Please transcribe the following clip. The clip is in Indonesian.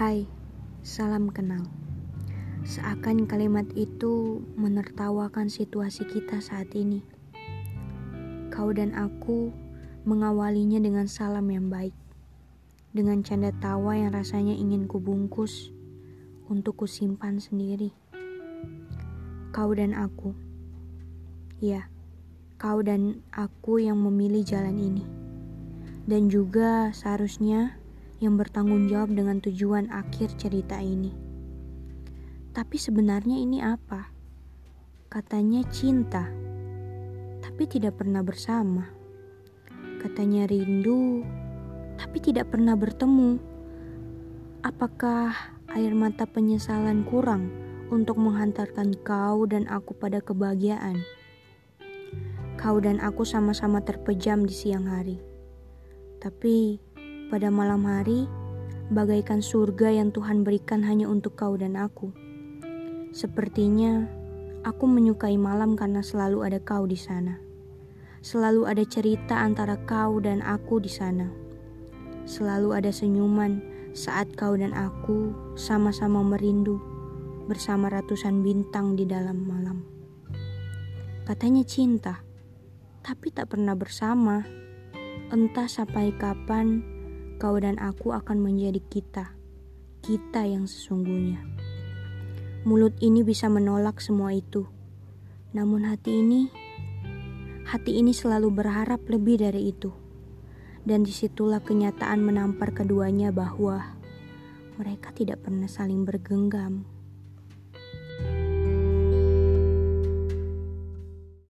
Hai, salam kenal. Seakan kalimat itu menertawakan situasi kita saat ini. Kau dan aku mengawalinya dengan salam yang baik. Dengan canda tawa yang rasanya ingin kubungkus untuk kusimpan sendiri. Kau dan aku. Ya, kau dan aku yang memilih jalan ini. Dan juga seharusnya yang bertanggung jawab dengan tujuan akhir cerita ini. Tapi sebenarnya ini apa? Katanya cinta, tapi tidak pernah bersama. Katanya rindu, tapi tidak pernah bertemu. Apakah air mata penyesalan kurang untuk menghantarkan kau dan aku pada kebahagiaan? Kau dan aku sama-sama terpejam di siang hari. Tapi pada malam hari, bagaikan surga yang Tuhan berikan hanya untuk kau dan aku. Sepertinya aku menyukai malam karena selalu ada kau di sana. Selalu ada cerita antara kau dan aku di sana. Selalu ada senyuman saat kau dan aku sama-sama merindu bersama ratusan bintang di dalam malam. Katanya cinta, tapi tak pernah bersama. Entah sampai kapan kau dan aku akan menjadi kita, kita yang sesungguhnya. Mulut ini bisa menolak semua itu, namun hati ini, hati ini selalu berharap lebih dari itu. Dan di situlah kenyataan menampar keduanya bahwa mereka tidak pernah saling bergenggam.